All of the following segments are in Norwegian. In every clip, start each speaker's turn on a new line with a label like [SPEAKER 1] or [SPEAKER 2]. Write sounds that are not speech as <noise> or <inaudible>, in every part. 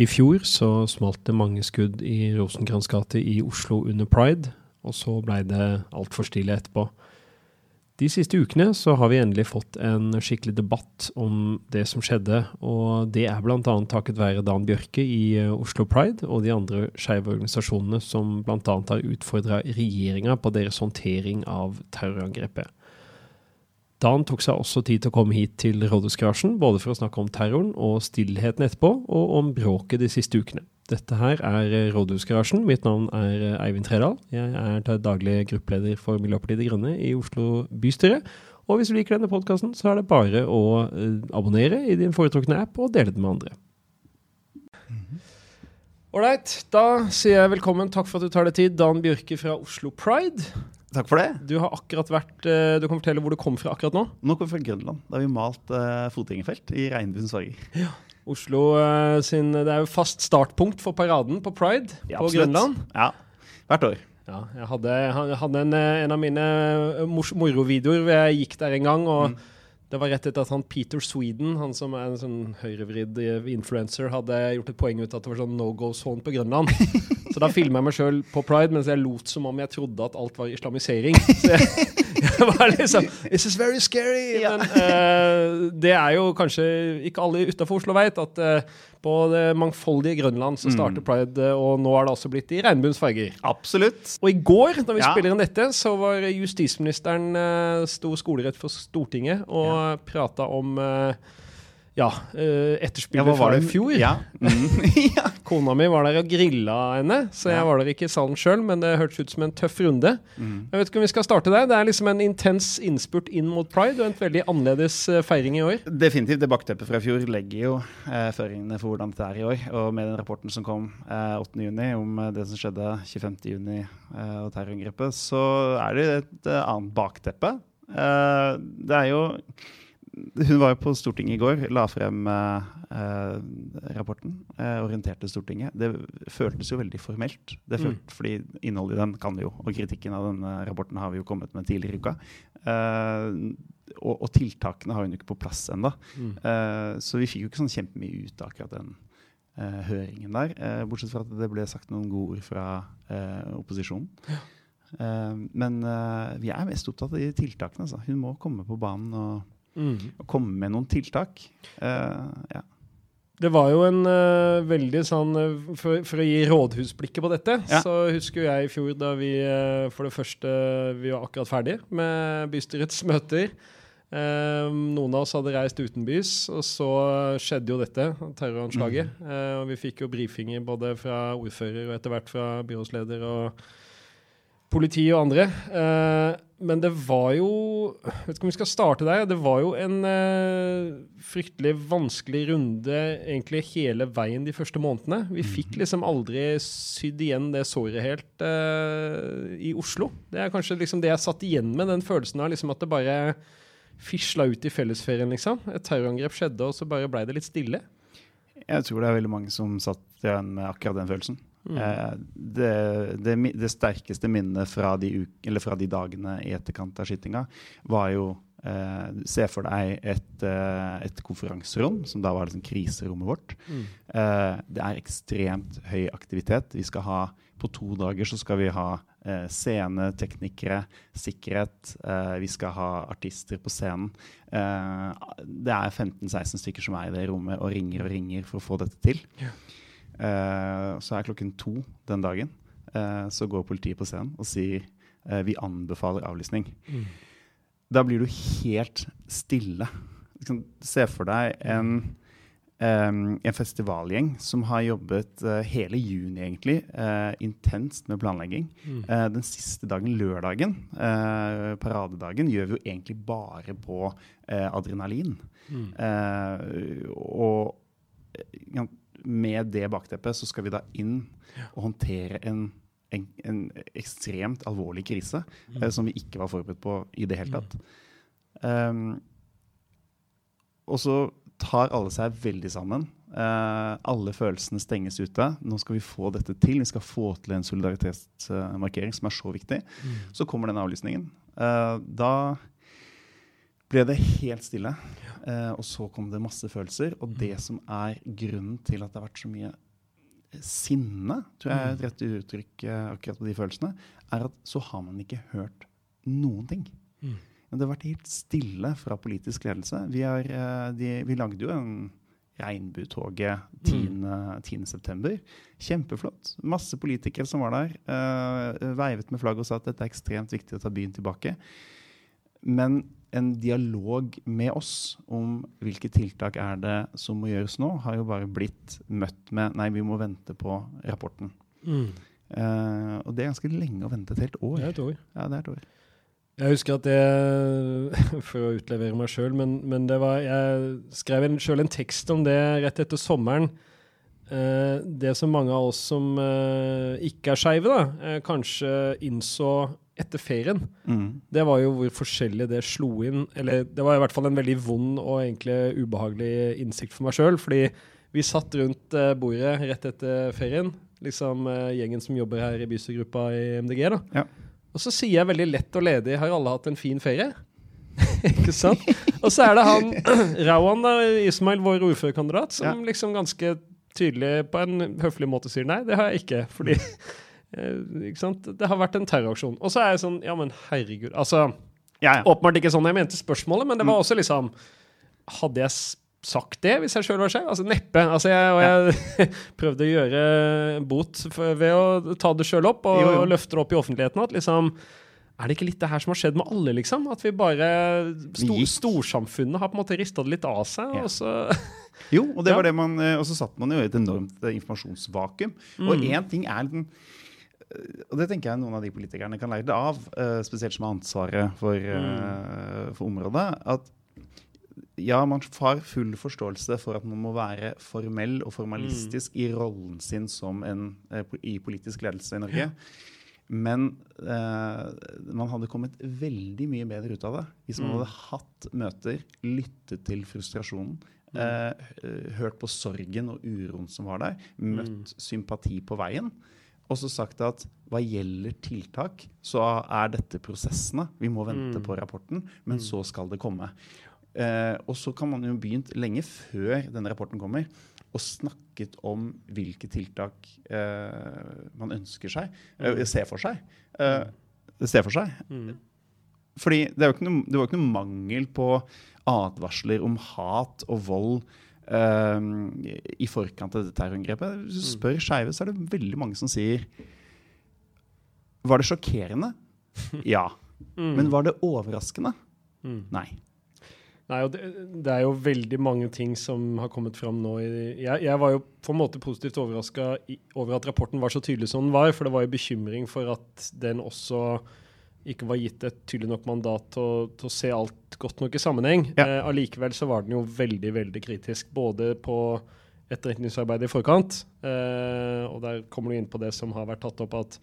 [SPEAKER 1] I fjor så smalt det mange skudd i Rosenkrantz gate i Oslo under pride, og så blei det altfor stille etterpå. De siste ukene så har vi endelig fått en skikkelig debatt om det som skjedde, og det er bl.a. takket være Dan Bjørke i eh, Oslo Pride og de andre skeive organisasjonene som bl.a. har utfordra regjeringa på deres håndtering av terrorangrepet. Dan tok seg også tid til å komme hit til Rådhusgarasjen, både for å snakke om terroren og stillheten etterpå, og om bråket de siste ukene. Dette her er Rådhusgarasjen. Mitt navn er Eivind Tredal. Jeg er daglig gruppeleder for Miljøpartiet De Grønne i Oslo bystyre. Og hvis du liker denne podkasten, så er det bare å uh, abonnere i din foretrukne app og dele den med andre. Ålreit, da sier jeg velkommen. Takk for at du tar deg tid. Dan Bjørke fra Oslo Pride.
[SPEAKER 2] Takk for det.
[SPEAKER 1] Du har akkurat vært, eh, du kan fortelle hvor du kom fra akkurat nå?
[SPEAKER 2] Nå kommer vi fra Grønland. Da har vi malt uh, fotgjengerfelt i regnbuens farger.
[SPEAKER 1] Ja. Oslo uh, sin Det er jo fast startpunkt for paraden på pride ja, på absolutt. Grønland.
[SPEAKER 2] Ja, hvert år.
[SPEAKER 1] Ja, jeg hadde, jeg hadde en, en, av mine morovideoer hvor jeg gikk der en gang. og mm. Det var rett etter at han Peter Sweden, han som er en sånn høyrevridd influencer, hadde gjort et poeng ut at det var sånn no go zone på Grønland. <laughs> Så da filma jeg meg sjøl på pride mens jeg lot som om jeg trodde at alt var islamisering. <laughs> Så jeg, <laughs> jeg var liksom This is very scary! Men uh, <laughs> det er jo kanskje ikke alle utafor Oslo veit at uh, på det mangfoldige Grønland så starter mm. pride, uh, og nå er det også blitt i regnbuens farger.
[SPEAKER 2] Absolutt.
[SPEAKER 1] Og i går, da vi ja. spiller inn dette, så var justisministeren uh, sto skolerett for Stortinget og ja. prata om ja, etterspillet ja, fra i fjor.
[SPEAKER 2] Ja. <laughs> Mm. <laughs>
[SPEAKER 1] ja. Kona mi var der og grilla henne, så jeg var der ikke i salen sjøl, men det hørtes ut som en tøff runde. Mm. Jeg vet ikke om vi skal starte der. Det er liksom en intens innspurt inn mot pride, og en veldig annerledes uh, feiring i år.
[SPEAKER 2] Definitivt. Det bakteppet fra i fjor legger jo eh, føringene for hvordan det er i år. Og med den rapporten som kom eh, 8.6 om det som skjedde 25.6 eh, og terrorangrepet, så er det et annet bakteppe. det er jo hun var jo på Stortinget i går, la frem eh, rapporten. Eh, orienterte Stortinget. Det føltes jo veldig formelt. Det mm. følt, mm. Fordi innholdet i den kan vi jo, og kritikken av denne rapporten har vi jo kommet med tidligere i uka. Eh, og, og, tiltakene har hun jo ikke på plass ennå. Mm. Eh, så vi fikk jo ikke sånn kjempemye ut av akkurat den eh, høringen der. Eh, bortsett fra at det ble sagt noen gode ord fra opposisjonen. Ja. men vi er mest opptatt av de tiltakene. Altså. Hun må komme på banen og Mm. Og komme med noen tiltak. Uh, ja.
[SPEAKER 1] Det var jo en uh, veldig sånn uh, for, for, å gi rådhusblikket på dette, ja. så husker jeg i fjor da vi uh, for det første Vi var akkurat ferdig med bystyrets <laughs> møter. noen av oss hadde reist utenbys, og så skjedde jo dette, terroranslaget. Mm. og vi fikk jo brifinger både fra ordfører og etter hvert fra byrådsleder og politi og andre. Uh, men det var jo Vet ikke om vi skal starte der. Det var jo en uh, fryktelig vanskelig runde egentlig hele veien de første månedene. Vi fikk mhm. liksom aldri sydd igjen det såret helt uh, i Oslo. Det er kanskje liksom det jeg satt igjen med, den følelsen av liksom at det bare fisla ut i fellesferien, liksom. Et terrorangrep skjedde, og så bare blei det litt stille.
[SPEAKER 2] Jeg tror det er veldig mange som satt igjen med akkurat den følelsen. Mm. Eh, det, det, det, sterkeste minnet fra de, fra de, dagene i etterkant av skytinga var jo eh, Se for deg et, eh, et, konferanserom, som da var liksom kriserommet vårt. Mm. Eh, det er ekstremt høy aktivitet. Vi skal ha, på to dager så skal vi ha eh, scene, teknikere, sikkerhet. Eh, vi skal ha artister på scenen. det er 15-16 stykker som er i det rommet og ringer og ringer for å få dette til. Yeah. Eh, så er klokken to den dagen, eh, så går politiet på scenen og sier eh, vi anbefaler avlysning. Mm. Da blir du helt stille. Liksom, se for deg en, en festivalgjeng som har jobbet hele juni egentlig, intenst med planlegging. Mm. Den siste dagen, lørdagen, paradedagen, gjør vi jo egentlig bare på adrenalin. Mm. og med det bakteppet så skal vi da inn og håndtere en, en, en ekstremt alvorlig krise mm. eh, som vi ikke var forberedt på i det hele tatt. Um, og så tar alle seg veldig sammen. Uh, alle følelsene stenges ute. Nå skal vi få dette til. Vi skal få til en solidaritetsmarkering som er så viktig. Mm. Så kommer den avlysningen. Uh, da ble det helt stille. Uh, og så kom det masse følelser. Og det mm. som er grunnen til at det har vært så mye sinne, tror jeg er et rett uttrykk eh, akkurat på de følelsene, er at så har man ikke hørt noen ting.
[SPEAKER 1] Mm.
[SPEAKER 2] Det har vært helt stille fra politisk ledelse. Vi, er, eh, de, vi lagde jo en Regnbuetoget 10. 10. september. Kjempeflott. Masse politikere som var der. Uh, veivet med flagget og sa at dette er ekstremt viktig å ta byen tilbake. Men en dialog med oss om hvilke tiltak er det som må gjøres nå, har jo bare blitt møtt med nei, vi må vente på rapporten.
[SPEAKER 1] Mm.
[SPEAKER 2] Eh, og det er ganske lenge å vente et helt år.
[SPEAKER 1] Det er et år.
[SPEAKER 2] Ja, det er et år.
[SPEAKER 1] Jeg husker at det <laughs> For å utlevere meg sjøl, men, men, det var Jeg skrev sjøl en tekst om det rett etter sommeren. Eh, det som mange av oss som eh, ikke er skeive, eh, kanskje innså etter ferien,
[SPEAKER 2] Mm.
[SPEAKER 1] det var jo hvor forskjellig det slo inn. Eller det var i hvert fall en veldig vond og egentlig ubehagelig innsikt for meg sjøl. Fordi vi satt rundt eh, bordet rett etter ferien, liksom eh, gjengen som jobber her i bystyregruppa i MDG. da.
[SPEAKER 2] Ja.
[SPEAKER 1] Og så sier jeg veldig lett og ledig har alle hatt en fin ferie. <laughs> ikke sant? Og så er det han <clears throat> Rawan da, Ismail, vår ordførerkandidat, som
[SPEAKER 2] Ja.
[SPEAKER 1] liksom ganske tydelig på en høflig måte sier nei, det har jeg ikke. Fordi ikke sant? det har vært en terroraksjon. Og så er jeg sånn ja, men herregud. Altså,
[SPEAKER 2] Ja, ja.
[SPEAKER 1] åpenbart ikke sånn jeg mente spørsmålet, men det var også liksom Hadde jeg sagt det hvis jeg sjøl var sjef? Altså neppe. Altså, jeg, og jeg <laughs> prøvde å gjøre bot for, ved å ta det sjøl opp og
[SPEAKER 2] Jo, jo.
[SPEAKER 1] løfte det opp i offentligheten. At liksom er det ikke litt det her som har skjedd med alle, liksom? At vi bare sto. Storsamfunnet har på en måte rista det litt av seg,
[SPEAKER 2] Ja.
[SPEAKER 1] og så <laughs>
[SPEAKER 2] Jo, og det
[SPEAKER 1] Ja.
[SPEAKER 2] var det man eh, Og så satt man jo i et enormt eh, informasjonsvakuum. Og én ting er den eh, og det tenker jeg noen av de politikerne kan lære det av, eh, spesielt som har ansvaret for, eh, for området. At ja, man har full forståelse for at man må være formell og formalistisk i rollen sin som en, eh, i politisk ledelse i Norge. Men eh, man hadde kommet veldig mye bedre ut av det hvis man
[SPEAKER 1] Mm.
[SPEAKER 2] hadde hatt møter, lyttet til frustrasjonen, eh, eh, hørt på sorgen og uroen som var der, møtt sympati på veien. Og så sagt at hva gjelder tiltak, så er dette prosessene. Vi må vente
[SPEAKER 1] Mm.
[SPEAKER 2] på rapporten, men så skal det komme. Eh, og så kan man jo begynt lenge før denne rapporten kommer, og snakket om hvilke tiltak eh, man ønsker seg, eh, ser for seg. Eh, ser for seg.
[SPEAKER 1] mm.
[SPEAKER 2] Fordi det, var jo ikke noe mangel på advarsler om hat og vold i forkant av dette terrorangrepet. Hvis du spør skeive, så er det veldig mange som sier Var det sjokkerende? <laughs> Ja.
[SPEAKER 1] Mm.
[SPEAKER 2] Men var det overraskende?
[SPEAKER 1] Mm.
[SPEAKER 2] Nei.
[SPEAKER 1] Nei, og det, det er jo veldig mange ting som har kommet fram nå. I, jeg, jeg var jo på en måte positivt overraska over at rapporten var så tydelig som den var, for det var jo bekymring for at den også ikke var gitt et tydelig nok mandat til til å se alt godt nok i sammenheng.
[SPEAKER 2] Ja.
[SPEAKER 1] Eh, allikevel så var den jo veldig, veldig kritisk, både på etterretningsarbeidet i forkant, eh, og der kommer du inn på det som har vært tatt opp, at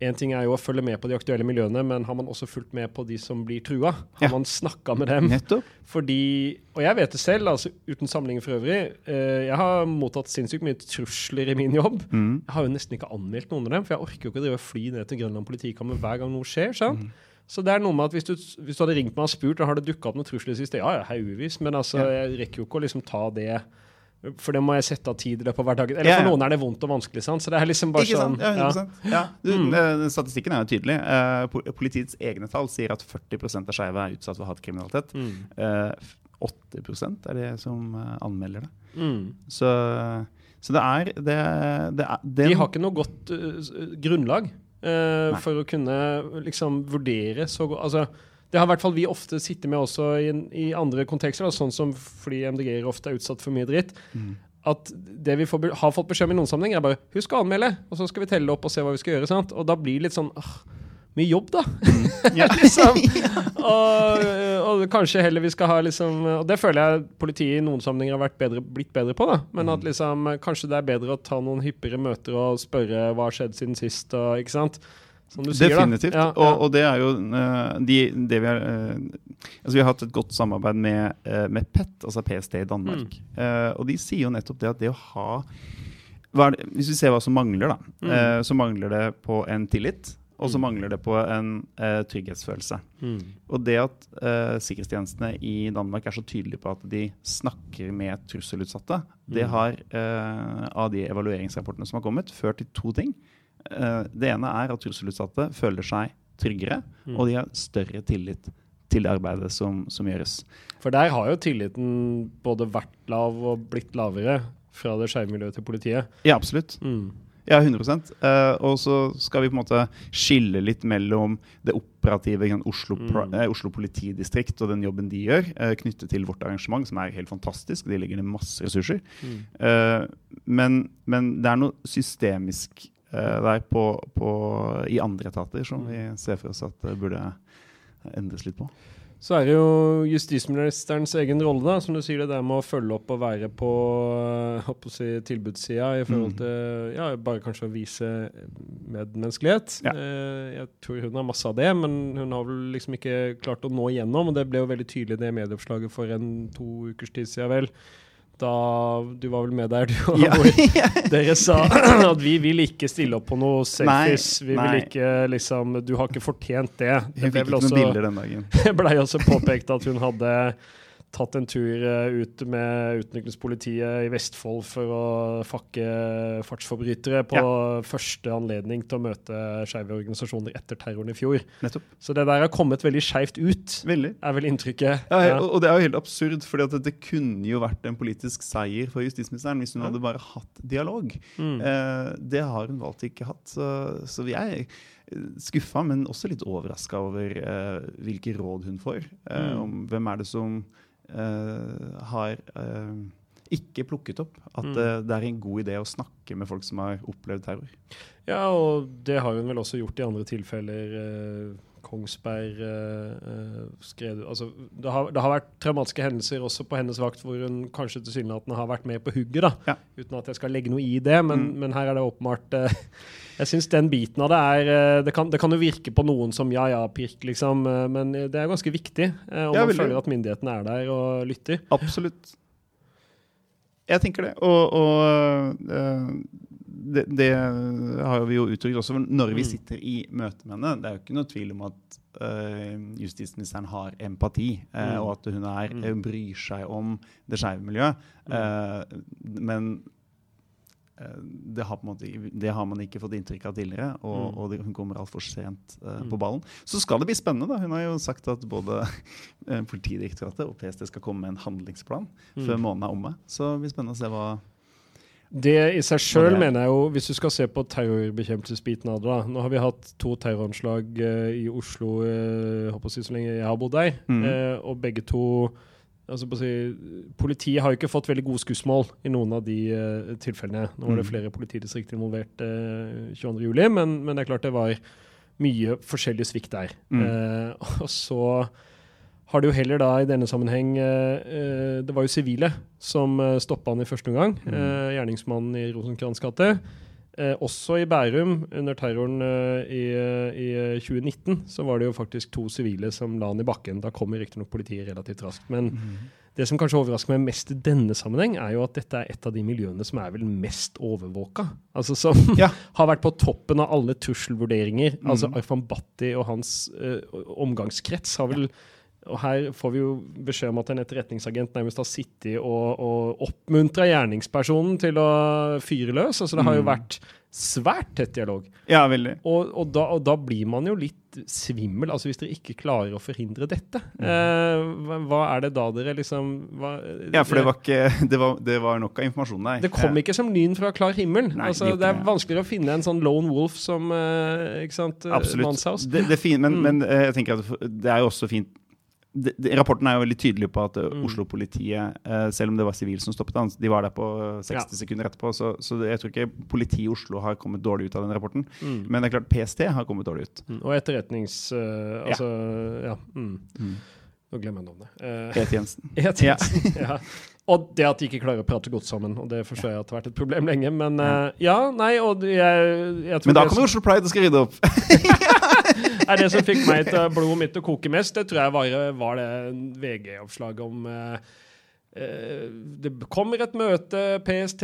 [SPEAKER 1] Én ting er jo å følge med på de aktuelle miljøene, men har man også fulgt med på de som blir trua? Har
[SPEAKER 2] Ja.
[SPEAKER 1] man snakka med dem?
[SPEAKER 2] Nettopp.
[SPEAKER 1] Fordi, og jeg vet det selv, altså uten sammenligning for øvrig, eh, jeg har mottatt sinnssykt mye trusler i min jobb.
[SPEAKER 2] Mm.
[SPEAKER 1] Jeg har jo nesten ikke anmeldt noen av dem, for jeg orker jo ikke å drive og fly ned til Grønland politikammer hver gang noe skjer. sant?
[SPEAKER 2] Mm.
[SPEAKER 1] Så det er noe med at hvis du, hvis du hadde ringt meg og spurt, da har det dukka opp noen trusler sist, ja, ja, haugevis, men altså,
[SPEAKER 2] Ja.
[SPEAKER 1] jeg rekker jo ikke å liksom ta det for det må jeg sette av tid i løpet av hverdagen. Eller for
[SPEAKER 2] ja.
[SPEAKER 1] noen er det vondt og vanskelig, sant? så det er liksom bare sånn?
[SPEAKER 2] Ja, 100 ja. Du,
[SPEAKER 1] Mm.
[SPEAKER 2] eh, Statistikken er jo tydelig. Uh, Politiets egne tall sier at 40% av skeive er utsatt for hatkriminalitet.
[SPEAKER 1] Mm.
[SPEAKER 2] Uh, 8% er det som eh, anmelder det.
[SPEAKER 1] Mm.
[SPEAKER 2] Så, så det er det, det er,
[SPEAKER 1] De har ikke noe godt uh, grunnlag for å kunne liksom vurdere så godt altså, Det har i hvert fall vi ofte sittet med også i, i andre kontekster, da, sånn som fordi MDG-er ofte er utsatt for mye dritt.
[SPEAKER 2] Mm.
[SPEAKER 1] At det vi får, har fått beskjed om i noen sammenhenger, er bare husk å anmelde, og så skal vi telle opp og se hva vi skal gjøre. sant? Og da blir det litt sånn ah, mye jobb, da.
[SPEAKER 2] Ja. <laughs>
[SPEAKER 1] liksom. og, og kanskje heller vi skal ha liksom Og det føler jeg politiet i noen sammenhenger har bedre, blitt bedre på, da. Men
[SPEAKER 2] Mm.
[SPEAKER 1] at liksom kanskje det er bedre å ta noen hyppigere møter og spørre hva har skjedd siden sist, og ikke sant. Som du sier,
[SPEAKER 2] Definitivt.
[SPEAKER 1] da. Ja,
[SPEAKER 2] Og,
[SPEAKER 1] ja.
[SPEAKER 2] og det er jo eh, de, det vi har eh, Altså vi har hatt et godt samarbeid med, eh, med PET, altså PST i Danmark.
[SPEAKER 1] Mm.
[SPEAKER 2] Og de sier jo nettopp det at det å ha hva det, Hvis vi ser hva som mangler, da,
[SPEAKER 1] Mm.
[SPEAKER 2] så mangler det på en tillit. og så mangler det på en uh, trygghetsfølelse. Mm. Og det at uh, sikkerhetstjenestene i Danmark er så tydelige på at de snakker med trusselutsatte, mm. det har av de evalueringsrapportene som har kommet, ført til to ting. Det ene er at trusselutsatte føler seg tryggere, mm. og de har større tillit til det arbeidet som, som, gjøres.
[SPEAKER 1] For der har jo tilliten både vært lav og blitt lavere fra det skeive miljøet til politiet.
[SPEAKER 2] Ja, absolutt. Mm. Ja, 100 uh, eh, Og så skal vi på en måte skille litt mellom det operative Oslo, mm. uh, Oslo politidistrikt og den jobben de gjør, knyttet til vårt arrangement, som er helt fantastisk. De legger ned masse ressurser. Mm. Men, men, det er noe systemisk der på, på, i andre etater som vi ser for oss at det burde endres litt på.
[SPEAKER 1] Så er det jo justisministerens egen rolle, da, som du sier det der med å følge opp og være på, eh, på si, tilbudssida i forhold mm. til ja, bare kanskje å vise medmenneskelighet. Ja. Eh, jeg tror hun har masse av det, men hun har vel liksom ikke klart å nå igjennom. Og det ble jo veldig tydelig det medieoppslaget for en to ukers tid siden, vel da Du var vel med der, du <laughs> ja. dere sa at vi vil ikke stille opp på noe selfies. Nei, vi vil ikke liksom Du har ikke fortjent det.
[SPEAKER 2] Hun fikk ikke noen bilder den dagen. <laughs>
[SPEAKER 1] Det blei også påpekt at hun hadde tatt en tur eh, ut med utenrikspolitiet i Vestfold for å fakke fartsforbrytere på ja. første anledning til å møte skeive organisasjoner etter terroren i fjor.
[SPEAKER 2] Nettopp.
[SPEAKER 1] Så det der har kommet veldig skeivt ut,
[SPEAKER 2] veldig.
[SPEAKER 1] er vel inntrykket.
[SPEAKER 2] Ja, ja. Og det er jo helt absurd, for det, det kunne jo vært en politisk seier for justisministeren hvis hun hadde bare hatt dialog. Mm. Eh, det har hun valgt ikke hatt. Så, så vi er skuffa, men også litt overraska over uh, hvilke råd hun får. Uh, mm. om hvem er det som uh, har ikke plukket opp at mm. det er en god idé å snakke med folk som har opplevd terror.
[SPEAKER 1] Ja, og det har hun vel også gjort i andre tilfeller. Eh, Kongsberg eh, skrev altså, det, har, det, har, vært traumatiske hendelser også på hennes vakt hvor hun kanskje tilsynelatende har vært med på hugget. da, ja. Uten at jeg skal legge noe i det, men, mm. men her er det åpenbart eh, <laughs> Jeg syns den biten av det er det kan, det kan, jo virke på noen som ja ja, pirk, liksom, men det er ganske viktig. om ja, man føler at myndighetene er der og lytter.
[SPEAKER 2] Absolutt. Jeg tenker det. Og, og uh, det, det, har vi jo uttrykt også når vi mm. sitter i møte med henne. Det er jo ikke noe tvil om at uh, justisministeren har empati, uh, og at hun, er, uh, bryr seg om det skeive miljøet. men det har, måte, det har, man ikke fått inntrykk av tidligere, og, mm. og det, hun kommer altfor sent uh, på ballen. Så skal det bli spennende. da. Hun har jo sagt at både Politidirektoratet og PST skal komme med en handlingsplan mm. før måneden er omme. Så det blir spennende å se hva
[SPEAKER 1] det i seg sjøl mener jeg jo, hvis du skal se på terrorbekjempelsesbiten av det da. Nå har vi hatt to terroranslag uh, i Oslo uh, håper jeg, så lenge jeg har bodd der. Mm. Uh, og begge to altså si, Politiet har jo ikke fått veldig gode skussmål i noen av de uh, tilfellene. Nå var det mm. flere politidistrikter involvert uh, 22.07, men, men det er klart det var mye forskjellig svikt der. Mm. <laughs> og så har det jo heller da i denne sammenheng eh, eh Det var jo sivile som eh, stoppa han i første omgang. Mm. Eh, gjerningsmannen i Rosenkrantz gate. Eh, også i Bærum, under terroren i, i, 2019, så var det jo faktisk to sivile som la han i bakken. Da kommer riktignok politiet relativt raskt. Men mm. det som kanskje overrasker meg mest i denne sammenheng, er jo at dette er et av de miljøene som er vel mest overvåka. Altså som ja. <laughs> har vært på toppen av alle trusselvurderinger. Mm. Altså Arfan Bhatti og hans omgangskrets har vel ja og her får vi jo beskjed om at en etterretningsagent nærmest har sittet og, og oppmuntra gjerningspersonen til å fyre løs. Altså det har jo mm. vært svært tett dialog.
[SPEAKER 2] Ja, veldig.
[SPEAKER 1] Og, og, da, og, da, blir man jo litt svimmel, altså hvis dere ikke klarer å forhindre dette. Mm. Eh, hva er det da dere liksom hva,
[SPEAKER 2] Ja, for det var, ikke, det, var, det var nok av informasjon der.
[SPEAKER 1] Det kom ikke som lyn fra klar himmel. Nei, altså, det, er vanskeligere å finne en sånn lone wolf som eh, ikke sant,
[SPEAKER 2] Absolutt. Det, det er fint, men, mm. men eh, jeg tenker at det er jo også fint de, de, rapporten er jo veldig tydelig på at mm. Oslo-politiet, uh, selv om det var sivil som stoppet han, de var der på 60 ja. sekunder etterpå. Så, så, jeg tror ikke politiet i Oslo har kommet dårlig ut av den rapporten. Mm. Men det er klart PST har kommet dårlig ut.
[SPEAKER 1] Mm. Og etterretnings... Uh, altså, ja. ja mm. mm. Nå glemmer jeg navnet.
[SPEAKER 2] E-tjenesten.
[SPEAKER 1] E-tjenesten, <laughs> ja. Og det at de ikke klarer å prate godt sammen. Og det forstår jeg at det har vært et problem lenge. Men uh, ja, nei, og jeg, jeg
[SPEAKER 2] Men da kommer Oslo Pride og skal rydde opp. <laughs>
[SPEAKER 1] er det som fikk meg til blodet mitt å koke mest, det tror jeg var, var det VG-oppslaget om uh, det kommer et møte, PST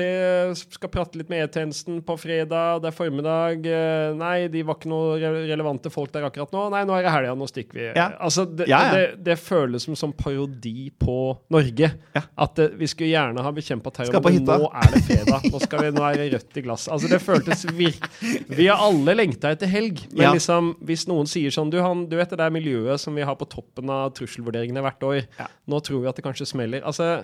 [SPEAKER 1] skal prate litt med E-tjenesten på fredag, det er formiddag. Eh, nei, de var ikke noe relevante folk der akkurat nå. Nei, nå er det helga, nå stikker vi. Ja. Altså, det, ja, ja. Det, det, føles som, som parodi på Norge. At det, vi skulle gjerne ha bekjempa terror, men nå er det fredag. Nå, vi, nå, er det rødt i glass. Altså, det føltes virk... Vi har alle lengta etter helg, men liksom, hvis noen sier sånn du, han, du vet det der miljøet som vi har på toppen av trusselvurderingene hvert år, nå tror vi at det kanskje smeller. Altså,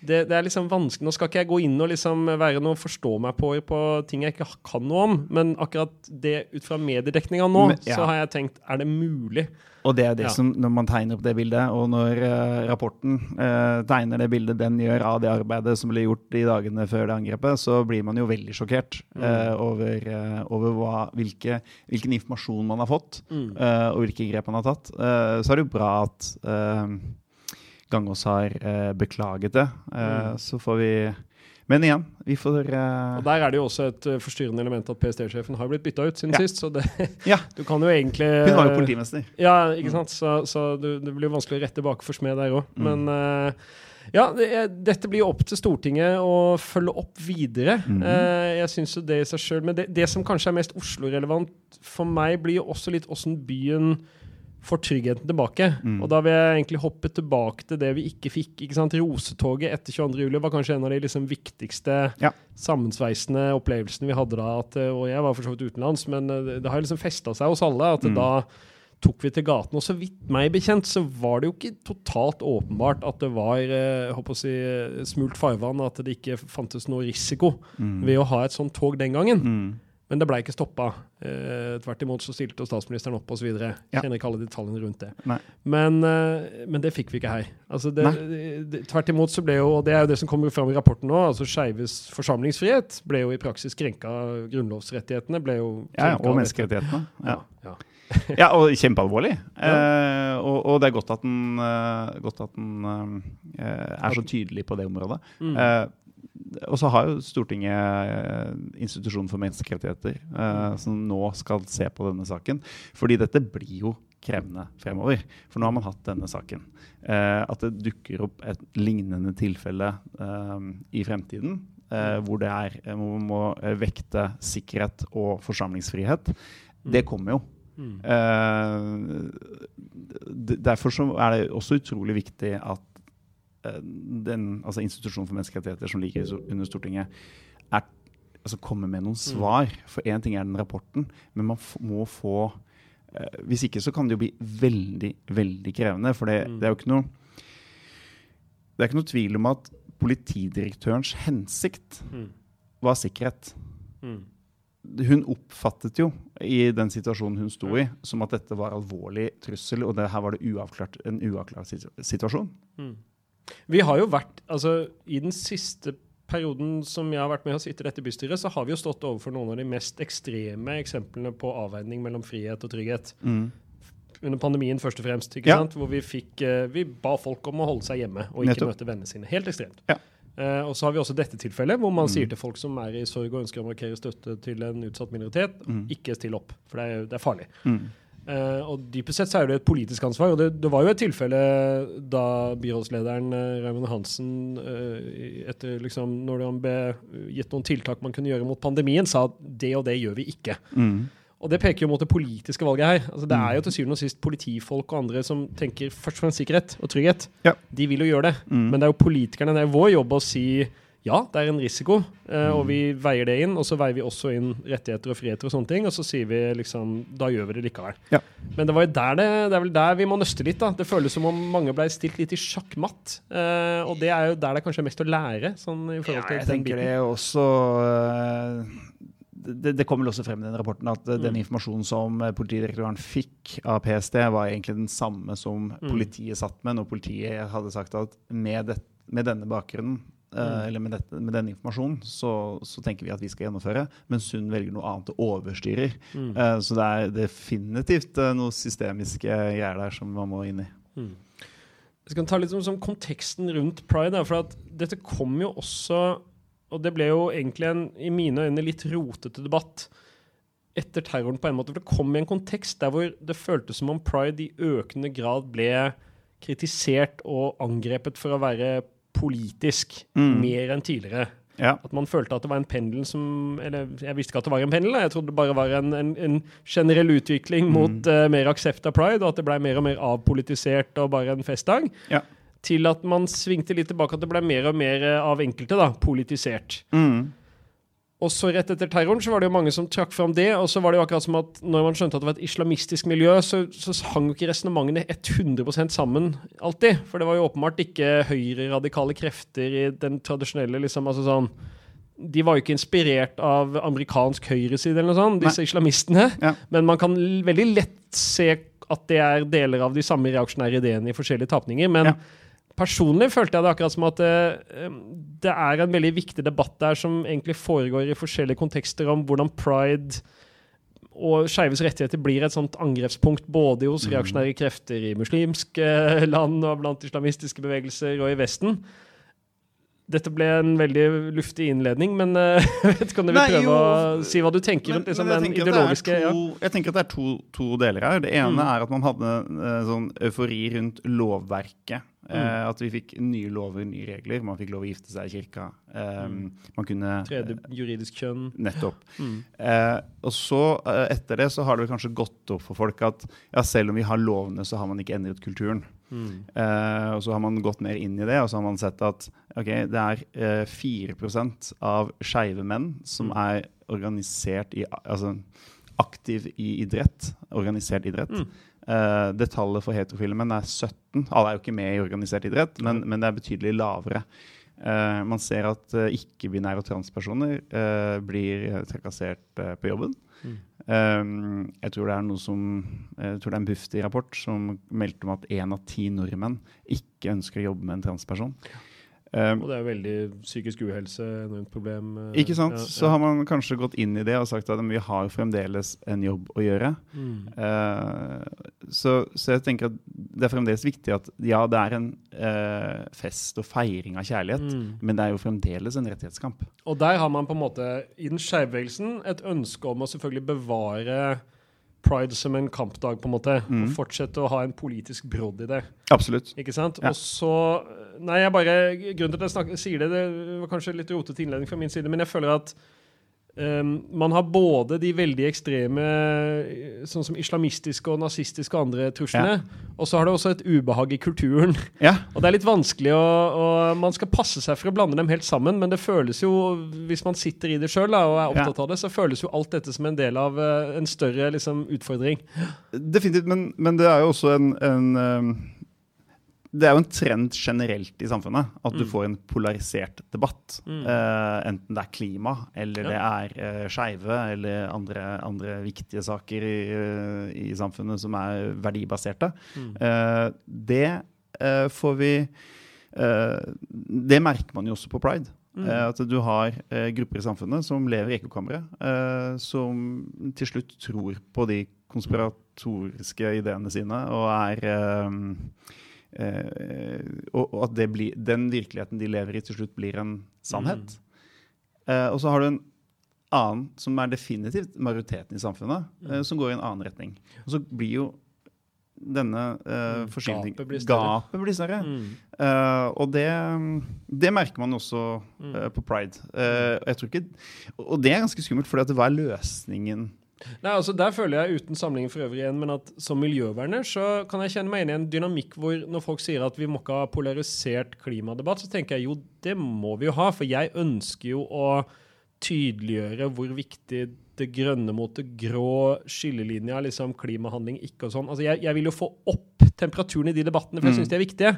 [SPEAKER 1] det, det, er liksom vanskelig. Nå skal ikke jeg gå inn og liksom være noe forstå meg på på ting jeg ikke kan noe om, men akkurat det ut fra mediedekninga nå, men, ja. så har jeg tenkt er det mulig?
[SPEAKER 2] Og det er det ja. som, når man tegner opp det bildet, og når uh, rapporten uh, tegner det bildet den gjør av det arbeidet som ble gjort de dagene før det angrepet, så blir man jo veldig sjokkert uh, over, over hva, hvilke, hvilken informasjon man har fått, mm. og hvilke grep man har tatt. så er det jo bra at Gangås har eh, beklaget det. Eh, mm. Så får vi men igjen, vi får
[SPEAKER 1] eh... Og Der er det jo også et uh, forstyrrende element at PST-sjefen har blitt bytta ut siden ja. sist. Så det, ja. <laughs> du kan jo egentlig
[SPEAKER 2] Hun var jo politimester.
[SPEAKER 1] Ja, ikke sant. Så, så det, det, blir vanskelig å rette bak for smed der òg. Mm. Men uh, ja, det, dette blir opp til Stortinget å følge opp videre. Mm. jeg syns jo det i seg sjøl. Men det, det, som kanskje er mest Oslo-relevant for meg, blir jo også litt åssen byen får tryggheten tilbake. Mm. Og da vil jeg egentlig hoppe tilbake til det vi ikke fikk. ikke sant? Rosetoget etter 22.07 var kanskje en av de liksom viktigste ja. sammensveisende opplevelsene vi hadde da. At, og jeg var for så vidt utenlands, men eh, det har liksom festa seg hos alle. at mm. da tok vi til gaten. Og så vidt meg bekjent, så var det jo ikke totalt åpenbart at det var jeg håper å si, smult farvann, at det ikke fantes noe risiko mm. ved å ha et sånt tog den gangen. Men det ble ikke stoppa. Eh, tvert imot så stilte statsministeren opp osv. Ja. Kjenner ikke alle detaljene rundt det. Men, eh, men, det fikk vi ikke her. Altså det, det, tvert imot så ble jo, og det er jo det som kommer fram i rapporten nå, altså skeives forsamlingsfrihet ble jo i praksis krenka. Grunnlovsrettighetene ble jo
[SPEAKER 2] Ja, og menneskerettighetene. Ja. ja. ja, og kjempealvorlig. <laughs> Ja. Eh, og, og, det er godt at den, uh, godt at den uh, er så tydelig på det området. Mm. Uh, og så har jo Stortinget eh, institusjonen for menneskerettigheter, eh, som nå skal se på denne saken. Fordi dette blir jo krevende fremover. For nå har man hatt denne saken. Eh, at det dukker opp et lignende tilfelle eh, i fremtiden, eh, hvor det er, eh, hvor man må vekte sikkerhet og forsamlingsfrihet, det kommer jo. Mm. derfor er det også utrolig viktig at den altså institusjonen for menneskerettigheter som ligger under Stortinget, er, altså kommer med noen mm. svar. For én ting er den rapporten, men man må få eh, Hvis ikke så kan det jo bli veldig, veldig krevende. For det, mm. det er jo ikke noe det er ikke noe tvil om at politidirektørens hensikt mm. var sikkerhet. Hun oppfattet jo i den situasjonen hun sto i, som at dette var alvorlig trussel, og det, her var det uavklart, en uavklart situasjon.
[SPEAKER 1] Vi har jo vært Altså, i den siste perioden som jeg har vært med og sitter i dette bystyret, så har vi jo stått overfor noen av de mest ekstreme eksemplene på avveining mellom frihet og trygghet. Mm. Under pandemien først og fremst, ikke ja. sant? hvor vi fikk uh, Vi ba folk om å holde seg hjemme og ikke Nettopp. møte vennene sine. Helt ekstremt. Ja. Uh, og så har vi også dette tilfellet, hvor man mm. sier til folk som er i sorg og ønsker å markere støtte til en utsatt minoritet, mm. ikke still opp, for det er, det er farlig. Mm. Uh, og dypest sett så er det et politisk ansvar. og Det, det var jo et tilfelle da byrådslederen uh, Raymond Hansen, uh, etter liksom, når han ble gitt noen tiltak man kunne gjøre mot pandemien, sa at det og det gjør vi ikke. Mm. Og det peker jo mot det politiske valget her. Altså, det er jo til syvende og sist politifolk og andre som tenker først og fremst sikkerhet og trygghet. Ja. De vil jo gjøre det. Mm. Men det er jo politikerne, det er vår jobb å si ja, det er en risiko, eh, og vi veier det inn. Og så veier vi også inn rettigheter og friheter og sånne ting, og så sier vi liksom Da gjør vi det likevel. Ja. Men det var jo der det, det er vel der vi må nøste litt, da. Det føles som om mange ble stilt litt i sjakkmatt. Eh, og det er jo der det kanskje er mest å lære. Sånn, i forhold til
[SPEAKER 2] ja, jeg tenker det også uh, det, det kommer også frem i den rapporten at mm. den informasjonen som politidirektøren fikk av PST, var egentlig den samme som mm. politiet satt med når politiet hadde sagt at med, det, med denne bakgrunnen Eh, mm. eller med, dette, med, den informasjonen, så, så, tenker vi at vi skal gjennomføre. Mens hun velger noe annet og overstyrer. Mm. Uh, så det er definitivt uh, noe systemiske greier der som man må inn i. Mm.
[SPEAKER 1] Jeg skal ta litt som, som konteksten rundt pride. Da, for at dette kom jo også Og det ble jo egentlig en i mine øyne litt rotete debatt etter terroren på en måte. For det kom i en kontekst der hvor det føltes som om pride i økende grad ble kritisert og angrepet for å være politisk
[SPEAKER 2] Mm.
[SPEAKER 1] mer enn tidligere.
[SPEAKER 2] Ja.
[SPEAKER 1] At man følte at det var en pendel som Eller jeg visste ikke at det var en pendel, jeg trodde det bare var en, en, en generell utvikling
[SPEAKER 2] Mm.
[SPEAKER 1] mot eh, mer aksept av pride, og at det ble mer og mer avpolitisert og bare en festdag.
[SPEAKER 2] Ja.
[SPEAKER 1] Til at man svingte litt tilbake, at det ble mer og mer eh, av enkelte da, politisert.
[SPEAKER 2] Mm.
[SPEAKER 1] Og så rett etter terroren så var det jo mange som trakk fram det. Og så var det jo akkurat som at når man skjønte at det var et islamistisk miljø, så, så hang jo ikke resonnementene 100% sammen alltid. For det var jo åpenbart ikke høyreradikale krefter i den tradisjonelle liksom, altså sånn de var jo ikke inspirert av amerikansk høyreside eller noe sånt, disse islamistene.
[SPEAKER 2] Ja.
[SPEAKER 1] Men man kan veldig lett se at det er deler av de samme reaksjonære ideene i forskjellige tapninger. Men
[SPEAKER 2] Ja.
[SPEAKER 1] Personlig følte jeg det akkurat som at det, det er en veldig viktig debatt der som egentlig foregår i forskjellige kontekster om hvordan pride og skeives rettigheter blir et sånt angrepspunkt både hos reaksjonære krefter i muslimske <laughs> land og blant islamistiske bevegelser og i Vesten. Dette ble en veldig luftig innledning, men eh, <laughs> jeg vet ikke om du vil prøve å si hva du tenker rundt liksom, den ideologiske
[SPEAKER 2] to, ja. Jeg tenker at det er to, to deler her. Det ene
[SPEAKER 1] Mm.
[SPEAKER 2] er at man hadde eh, sånn eufori rundt lovverket.
[SPEAKER 1] Mm.
[SPEAKER 2] Eh, at vi fikk nye lover, nye regler. Man fikk lov å gifte seg i kirka. Eh, Man kunne
[SPEAKER 1] Tredje juridisk kjønn.
[SPEAKER 2] Nettopp.
[SPEAKER 1] Mm.
[SPEAKER 2] Eh, og så, etter det, så har det kanskje gått opp for folk at ja, selv om vi har lovene, så har man ikke endret kulturen.
[SPEAKER 1] Mm.
[SPEAKER 2] Eh, og så har man gått mer inn i det, og så har man sett at okay, det er uh, 4 av skeive menn som
[SPEAKER 1] Mm.
[SPEAKER 2] er organisert i Altså aktiv i idrett. Organisert idrett.
[SPEAKER 1] Mm.
[SPEAKER 2] Uh, det tallet for heterofile menn er 17. Alle er jo ikke med i organisert idrett, men, men det er betydelig lavere. Uh, man ser at uh, ikke-binære og transpersoner uh, blir trakassert eh, på jobben.
[SPEAKER 1] Mm.
[SPEAKER 2] Um, jeg tror det er noe som Jeg tror det er en Bufdir-rapport som meldte om at én av ti nordmenn ikke ønsker å jobbe med en transperson. Um,
[SPEAKER 1] Og det er veldig psykisk uhelse, enormt problem. eh,
[SPEAKER 2] ikke sant?
[SPEAKER 1] ja,
[SPEAKER 2] Så har man kanskje gått inn i det og sagt at vi har fremdeles en jobb å gjøre.
[SPEAKER 1] Mm.
[SPEAKER 2] Uh, så, så jeg tenker at det er fremdeles viktig at ja, det er en uh, fest og feiring av kjærlighet,
[SPEAKER 1] Mm.
[SPEAKER 2] men det er jo fremdeles en rettighetskamp.
[SPEAKER 1] Og der har man på en måte i den skeivebevegelsen et ønske om å selvfølgelig bevare pride som en kampdag, på en måte.
[SPEAKER 2] Mm.
[SPEAKER 1] Og fortsette å ha en politisk brodd i det.
[SPEAKER 2] Absolutt.
[SPEAKER 1] Ikke sant?
[SPEAKER 2] Ja.
[SPEAKER 1] Og så Nei, jeg bare Grunnen til at jeg snakker, sier det, det var kanskje litt rotete innledning fra min side, men jeg føler at ehm, man har både de veldig ekstreme, eh, sånn som islamistiske og nazistiske og andre truslene, og så har det også et ubehag i kulturen.
[SPEAKER 2] Ja. <laughs>
[SPEAKER 1] Og det er litt vanskelig å, og Man skal passe seg for å blande dem helt sammen, men det føles jo, hvis man sitter i det sjøl og er opptatt av det, så føles jo alt dette som en del av eh, en større liksom, utfordring.
[SPEAKER 2] Definitivt, men, men det er jo også en, en um, Det er jo en trend generelt i samfunnet at du
[SPEAKER 1] Mm.
[SPEAKER 2] får en polarisert debatt.
[SPEAKER 1] Mm.
[SPEAKER 2] Uh, enten det er klima, eller
[SPEAKER 1] Ja.
[SPEAKER 2] det er uh, skeive, eller andre, andre viktige saker i, uh, i samfunnet som er verdibaserte.
[SPEAKER 1] Mm.
[SPEAKER 2] Uh, det får vi Det merker man jo også på pride.
[SPEAKER 1] Mm.
[SPEAKER 2] At du har grupper i samfunnet som lever i ekkokammeret, eh, som til slutt tror på de konspiratoriske ideene sine og er og, og at det blir, den virkeligheten de lever i, til slutt blir en sannhet. Eh, og så har du en annen, som er definitivt majoriteten i samfunnet, eh, som går i en annen retning. Og så blir jo denne uh,
[SPEAKER 1] Mm, gapet blir større.
[SPEAKER 2] Gapet blir større.
[SPEAKER 1] Mm.
[SPEAKER 2] Eh, og det, det merker man også
[SPEAKER 1] Mm.
[SPEAKER 2] eh, på pride. Eh, jeg tror ikke, og det er ganske skummelt, for hva er løsningen?
[SPEAKER 1] Nei, altså Der føler jeg, uten sammenligning for øvrig igjen, men at som miljøverner så kan jeg kjenne meg inn i en dynamikk hvor når folk sier at vi må ikke ha polarisert klimadebatt, så tenker jeg jo det må vi jo ha. For jeg ønsker jo å tydeliggjøre hvor viktig det grønne mot det grå skillelinja, liksom klimahandling ikke og sånn. Altså jeg, jeg vil jo få opp temperaturen i de debattene, for jeg
[SPEAKER 2] Mm.
[SPEAKER 1] syns de er viktige.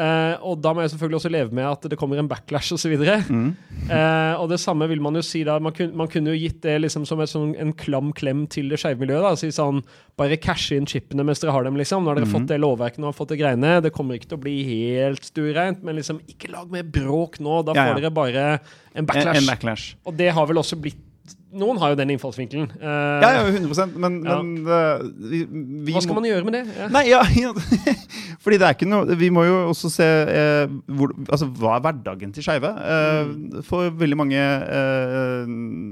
[SPEAKER 1] Eh, og da må jeg selvfølgelig også leve med at det kommer en backlash osv.
[SPEAKER 2] Mm.
[SPEAKER 1] uh, og det samme vil man jo si da. Man, kun, man kunne jo gitt det liksom som et sånn, en klam klem til det skeive miljøet. da, Si sånn Bare cashe inn chipene mens dere har dem, liksom. Nå har dere
[SPEAKER 2] mm.
[SPEAKER 1] fått det lovverket nå har fått det greiene. Det kommer ikke til å bli helt stuereint, men liksom ikke lag mer bråk nå. Da
[SPEAKER 2] Ja,
[SPEAKER 1] får
[SPEAKER 2] ja.
[SPEAKER 1] dere bare en
[SPEAKER 2] En, en backlash.
[SPEAKER 1] Og det har vel også blitt noen har jo den innfallsvinkelen. Uh,
[SPEAKER 2] ja, ja, 100 men, ja. men uh, vi,
[SPEAKER 1] vi, Hva skal må... man gjøre med det?
[SPEAKER 2] Ja. Nei, ja, <laughs> Fordi det er ikke noe Vi må jo også se uh, hvor, altså, hva er hverdagen til skeive. Mm. For veldig mange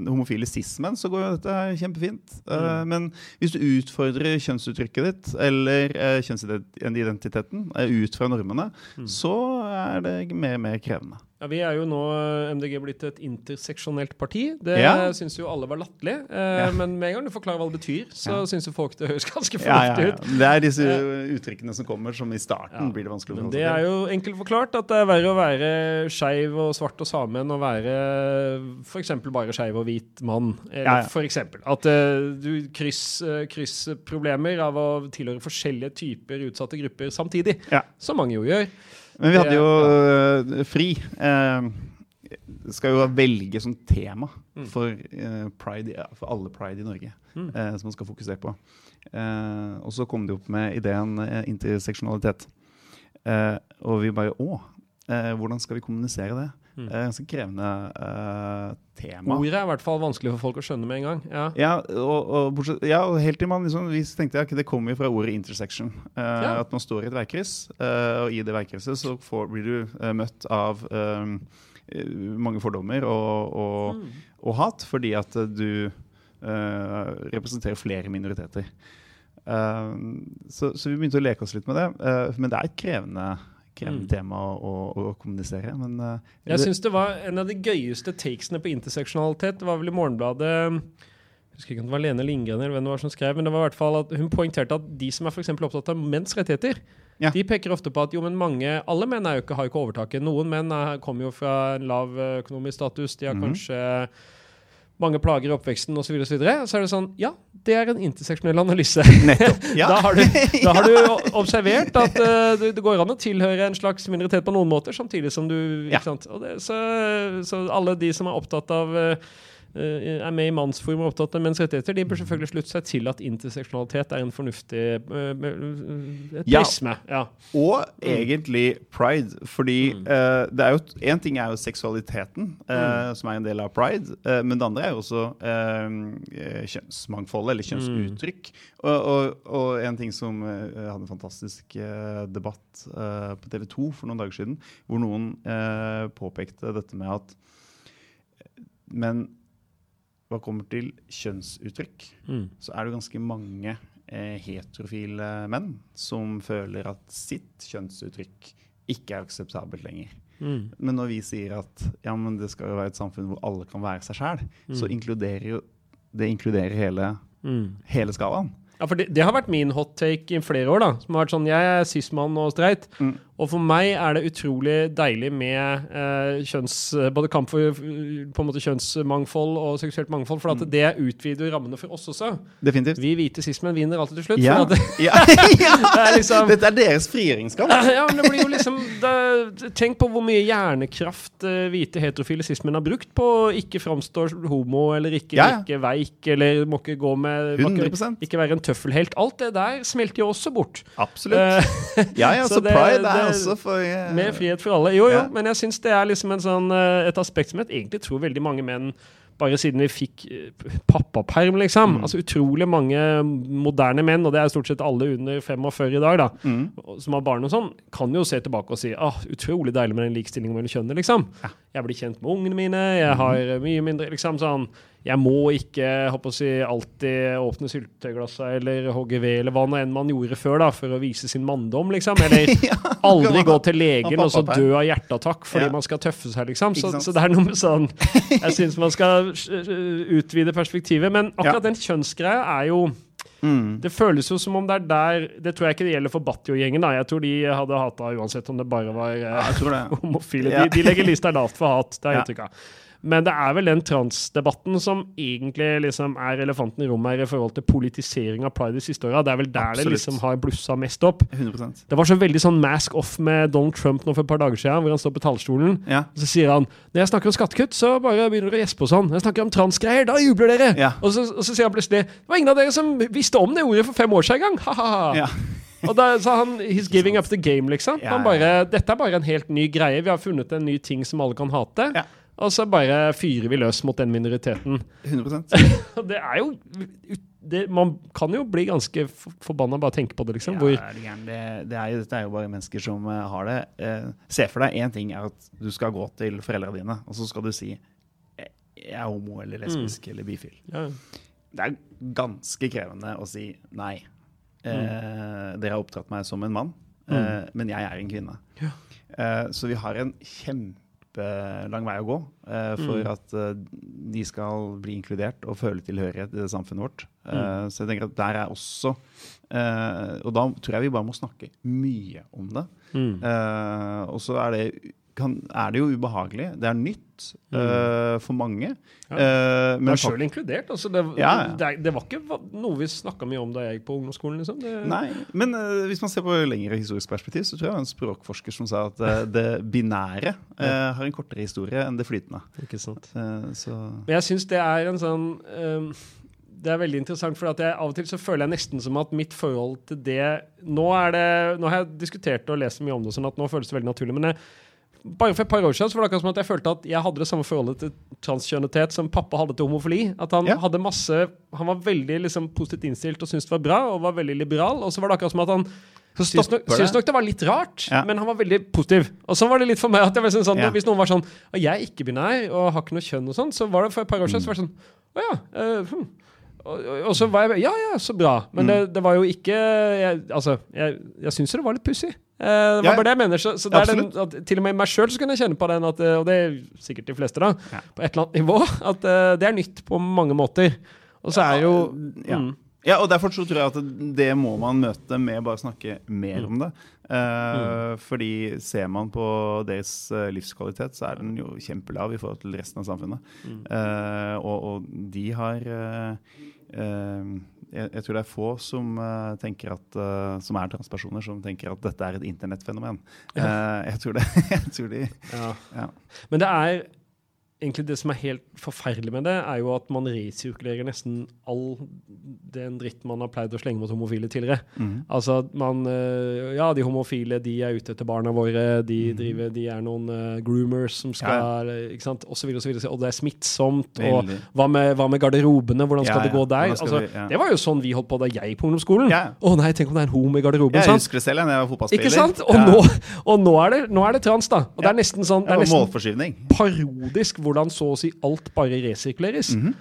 [SPEAKER 2] homofile cis-menn så går jo dette kjempefint. Mm. Men hvis du utfordrer kjønnsuttrykket ditt eller kjønnsidentiteten ut fra normene, mm. så er det mer og mer krevende.
[SPEAKER 1] Ja, Vi er jo nå eh, MDG blitt et interseksjonelt parti. Det ja. syns jo alle var latterlig. Eh, ja. Men med en gang du forklarer hva det betyr, så ja. syns jo folk det høres <laughs> ganske fornuftig ja, ut.
[SPEAKER 2] Det er disse eh, uttrykkene som kommer, som i starten blir det vanskelig å
[SPEAKER 1] forholde. Det er jo enkelt forklart at det er verre å være skeiv og svart og same enn å være f.eks. bare skeiv og hvit mann. Eller for eksempel. At uh, du krysser kryss problemer av å tilhøre forskjellige typer utsatte grupper samtidig. Som mange jo gjør.
[SPEAKER 2] Men vi hadde jo uh, fri. Uh, skal jo velge som tema mm. for, uh, pride, for alle pride i Norge. Mm. som man skal fokusere på. og så kom de opp med ideen interseksjonalitet. og vi bare Å, hvordan skal vi kommunisere det? Mm. Er ganske krevende uh, tema.
[SPEAKER 1] Ordet er i hvert fall vanskelig for folk å skjønne med en gang. Ja,
[SPEAKER 2] ja og, og, bortsett, ja, helt til man liksom, vi tenkte at det kommer fra ordet intersection. Uh, ja. At man står i et veikryss, uh, og i det veikrysset så får, blir du møtt av mange fordommer og, og, mm. og, hat, fordi at du representerer flere minoriteter. Så, så, vi begynte å leke oss litt med det. men det er et krevende krevende mm. tema å, å, å, kommunisere. Men uh,
[SPEAKER 1] jeg syns det var en av de gøyeste takesene på interseksjonalitet. Det var vel i Morgenbladet jeg husker ikke om det var Lene Lindgren eller hvem det var som skrev, men det var i hvert fall at hun poengterte at de som er for opptatt av menns rettigheter, ja. de peker ofte på at jo, men mange, alle menn jo ikke, har jo ikke overtaket. Noen menn er, kommer jo fra en lav økonomisk status. De har mm -hmm. kanskje mange plager i oppveksten osv., så, videre, så, videre, så er det sånn Ja, det er en interseksjonell analyse. <laughs> <laughs> Nettopp. Ja. da, har du, da, har du, <laughs> observert at uh, det, det, går an å tilhøre en slags minoritet på noen måter, samtidig som du ja. det, så, så, alle de som er opptatt av uh, Eh, er med i mannsforum og opptatt av menns rettigheter, de bør selvfølgelig slutte seg til at interseksjonalitet er en fornuftig uh, prisme. Ja.
[SPEAKER 2] ja. Og mm. egentlig pride, fordi mm. uh, det er jo Én ting er jo seksualiteten, uh, mm. som er en del av pride, men det andre er jo også kjønnsmangfoldet, eller kjønnsuttrykk. Mm. Og, og, og, en ting som hadde en fantastisk debatt på TV 2 for noen dager siden, hvor noen påpekte dette med at men hva kommer til kjønnsuttrykk, mm. så er det ganske mange eh, heterofile menn som føler at sitt kjønnsuttrykk ikke er akseptabelt lenger. Mm. Men når vi sier at ja, det skal jo være et samfunn hvor alle kan være seg sjæl, mm. så inkluderer jo det inkluderer hele, mm. hele skalaen.
[SPEAKER 1] Ja, for det, det, har vært min hot take i flere år. da, som har vært sånn, Jeg er cis-mann og streit. Mm. Og for meg er det utrolig deilig med eh, kjønns, både kamp for på en måte kjønnsmangfold og seksuelt mangfold, for at mm. det utvider rammene for oss også.
[SPEAKER 2] Definitivt.
[SPEAKER 1] Vi hvite cis-menn vinner alltid til slutt.
[SPEAKER 2] Ja.
[SPEAKER 1] Det, <laughs> <laughs>
[SPEAKER 2] ja. det er liksom, Dette er deres frigjøringskamp. <laughs>
[SPEAKER 1] Ja, men det blir jo liksom det, Tenk på hvor mye hjernekraft uh, hvite heterofile cis-menn har brukt på ikke framstå homo eller ikke ja. virke veik eller må ikke gå med ikke, ikke være en tøffelhelt. Alt det der smelter jo også bort.
[SPEAKER 2] Absolutt. Ja, ja, så, så pride er også for
[SPEAKER 1] uh, Med frihet for alle. Jo, jo, ja. men jeg syns det er liksom sånn, uh, et aspekt som jeg egentlig tror veldig mange menn bare siden vi fikk uh, pappaperm, liksom. Mm. Altså utrolig mange moderne menn, og det er stort sett alle under 45 i dag, da, mm. som har barn og sånn, kan jo se tilbake og si ah, utrolig deilig med den likestillingen mellom kjønnene, liksom. Ja. Jeg blir kjent med ungene mine, jeg mm. har mye mindre liksom sånn jeg må ikke håper å si, alltid åpne syltetøyglassa eller hogge ved, eller hva nå enn man gjorde før, da, for å vise sin manndom, liksom. <laughs> Eller aldri gå til legen og så dø av hjerteattakk fordi ja. man skal tøffe seg, liksom. Så, så, det er noe med sånn Jeg syns man skal utvide perspektivet. Men akkurat ja. den kjønnsgreia er jo Mm. Det føles jo som om det er der Det tror jeg ikke det gjelder for Batjo-gjengen. Jeg tror de hadde hata uansett om det bare var eh, <laughs> homofile. De, de, legger lista lavt for hat. Det har jeg inntrykk av. Men det er vel den transdebatten som egentlig liksom er elefanten i rommet her i forhold til politisering av pride de siste åra. Det er vel der Absolutt. det liksom har blussa mest opp.
[SPEAKER 2] 100%.
[SPEAKER 1] Det var så veldig sånn mask off med Donald Trump nå for et par dager siden, hvor han står på talerstolen. Ja. Og så sier han når jeg snakker om skattekutt, så bare begynner dere å gjespe og sånn. Når jeg snakker om transgreier, da jubler dere! Ja. Og, så, og, så, sier han plutselig det var ingen av dere som visste om det ordet for fem år siden engang! Ha-ha! Ja. Og da sa han 'he's giving up the game', liksom. Han bare, Dette er bare en helt ny greie. Vi har funnet en ny ting som alle kan hate. Ja. Og så bare fyrer vi løs mot den minoriteten.
[SPEAKER 2] 100% <laughs>
[SPEAKER 1] det er jo det, Man kan jo bli ganske forbanna bare tenke på det, liksom.
[SPEAKER 2] Ja,
[SPEAKER 1] Hvor,
[SPEAKER 2] det, det, er jo, dette er jo bare mennesker som uh, har det. Uh, se for deg én ting er at du skal gå til foreldrene dine, og så skal du si jeg er homo eller lesbisk mm. eller bifil. Ja. Det er ganske krevende å si nei. Mm. Uh, dere har opptatt meg som en mann, mm. men jeg er en kvinne. Ja. så vi har en kjempe kjempelang vei å gå uh, for mm. at uh, de skal bli inkludert og føle tilhørighet i det samfunnet vårt. Mm. Så jeg tenker at der er også Og da tror jeg vi bare må snakke mye om det. Mm. og så er det kan, er det jo ubehagelig. Det er nytt mm. uh, for mange.
[SPEAKER 1] Ja. Uh, men sjøl inkludert. Altså det, ja, ja. Det, det, var ikke noe vi snakka mye om da jeg gikk på ungdomsskolen. Liksom.
[SPEAKER 2] Nei, men uh, hvis man ser på lengre historisk perspektiv, så tror jeg det var en språkforsker som sa at det <laughs> binære har en kortere historie enn det flytende.
[SPEAKER 1] Ikke sant. Men jeg syns det er en sånn um, det er veldig interessant, for jeg, av og til så føler jeg nesten som at mitt forhold til det Nå, det, nå har jeg diskutert og lest mye om det, sånn at nå føles det veldig naturlig. men jeg, bare for et par år siden så var det akkurat som at jeg følte at jeg hadde det samme forholdet til transkjønnethet som pappa hadde til homofili. At han ja. hadde masse Han var veldig liksom, positivt innstilt og syntes det var bra, og var veldig liberal. Og så var det akkurat som at han syntes nok, nok det var litt rart, ja. men han var veldig positiv. Og så var det litt for meg at sånn, sånn ja. Hvis noen var sånn Jeg er ikke-binær og har ikke noe kjønn og sånn, så var det for et par år siden så var det sånn Å ja. Uh, hm. Og, og, så var jeg Ja, ja, så bra. Men mm. det, det, var jo ikke jeg, Altså, jeg, jeg syns det var litt pussig. Eh, det var ja, bare det jeg mener. Så, så den, at, til og med meg sjøl kunne jeg kjenne på den, at, og det er sikkert de fleste, da, ja. på et eller annet nivå, at uh, det er nytt på mange måter. Og så er jo
[SPEAKER 2] ja. Mm. Ja, og derfor så tror jeg at det må man møte med bare å snakke mer om det. Uh, mm. Fordi ser man på deres livskvalitet, så er den jo kjempelav i forhold til resten av samfunnet. Mm. Uh, og, og, de har uh, jeg, jeg, tror det er få som, uh, at, uh, som er transpersoner, som tenker at dette er et internettfenomen. Ja. Uh, jeg tror det. <laughs> jeg tror de, ja.
[SPEAKER 1] Ja. Men det er egentlig det som er helt forferdelig med det, er jo at man resirkulerer nesten all den dritt man har pleid å slenge mot homofile tidligere. Mm. Altså at man eh, Ja, de homofile de er ute etter barna våre, de, mm. driver, de er noen uh, groomers som skal ja. ikke sant, Og så videre, og så videre. Og det er smittsomt. Og hva med, hva med garderobene? Hvordan skal ja, det gå der? Altså, vi, det var jo sånn vi holdt på da jeg på ungdomsskolen. Å oh, nei, tenk om det er en homo i garderoben.
[SPEAKER 2] Jeg husker det selv jeg var fotballspiller.
[SPEAKER 1] Ikke sant? Og, nå, og nå, er det, nå, er det, trans, da. Og det er nesten sånn det er
[SPEAKER 2] nesten
[SPEAKER 1] parodisk hvordan så å si alt bare resirkuleres. Mm -hmm.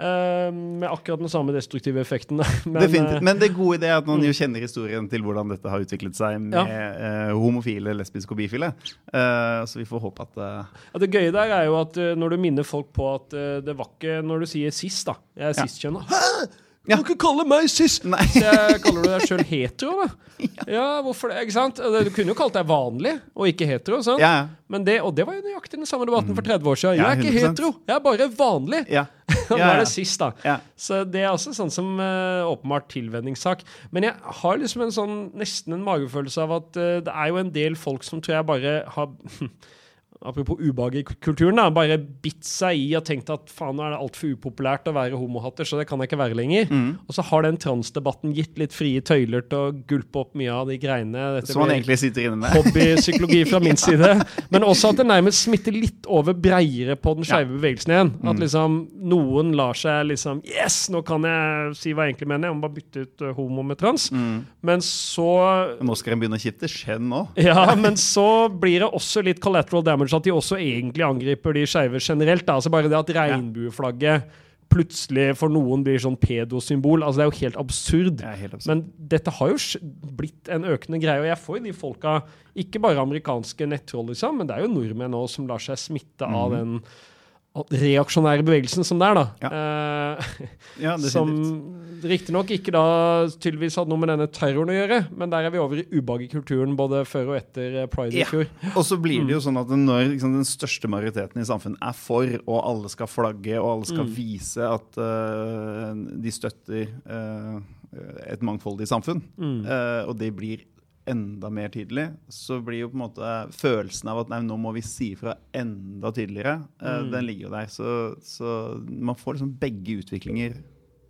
[SPEAKER 1] uh, med akkurat den samme destruktive effekten. <laughs>
[SPEAKER 2] Men, uh, Men, det gode er at man jo kjenner historien til hvordan dette har utviklet seg med ja. uh, homofile, lesbiske og bifile. så vi får håpe at
[SPEAKER 1] ja, Det gøye der er jo at når du minner folk på at det var ikke Når du sier cis, da. Jeg er ja. <laughs> cis-kjønna. Du kan ikke kalle meg sis! Nei. Så jeg kaller du deg sjøl hetero, da? <laughs> Ja. ja. hvorfor det? Ikke sant? Du kunne jo kalt deg vanlig, og ikke hetero. Sant? Ja. Men det, og det var jo nøyaktig den samme debatten for 30 år siden. Jeg er ikke hetero, jeg er bare vanlig. Ja. <laughs> Nå er det sist, da. Så det er også sånn som uh, åpenbart tilvenningssak. Men jeg har liksom en sånn, nesten en magefølelse av at uh, det er jo en del folk som tror jeg bare har <laughs> apropos ubehag i kulturen, da, bare bitt seg i og tenkt at faen, nå er det altfor upopulært å være homohatter, så det kan jeg ikke være lenger. Mm. Og så har den transdebatten gitt litt frie tøyler til å gulpe opp mye av de greiene.
[SPEAKER 2] Dette Som man egentlig sitter inne med.
[SPEAKER 1] Hobbypsykologi <laughs> fra min side. Men også at det nærmest smitter litt over breiere på den skeive ja. bevegelsen igjen. At mm. liksom noen lar seg liksom Yes, nå kan jeg si hva jeg egentlig mener, jeg må bare bytte ut uh, homo med trans. Mm. Men så
[SPEAKER 2] Nå skal en begynne å skifte skjenn nå.
[SPEAKER 1] Ja, men så blir det også litt collateral damage kanskje at de også egentlig angriper de skeive generelt. Da. Altså bare det at regnbueflagget plutselig for noen blir sånn pedosymbol. Altså, det er jo helt absurd. helt absurd. Men dette har jo blitt en økende greie. Og jeg får jo de folka, ikke bare amerikanske nettroll, liksom, men det er jo nordmenn òg som lar seg smitte mm. av mhm. den reaksjonære bevegelsen som det er, da. Ja. Eh, ja, som riktignok ikke da tydeligvis hadde noe med denne terroren å gjøre, men der er vi over i ubehagekulturen både før og etter eh, pride i fjor.
[SPEAKER 2] Og så blir det jo mm. sånn at når liksom, den største majoriteten i samfunnet er for, og alle skal flagge, og alle skal mm. vise at uh, de støtter uh, et mangfoldig samfunn, mm. uh, og det blir enda mer tydelig, så blir jo på en måte følelsen av at nei, nå må vi si ifra enda tydeligere, uh, mm. den ligger jo der. Så, så, man får liksom begge utviklinger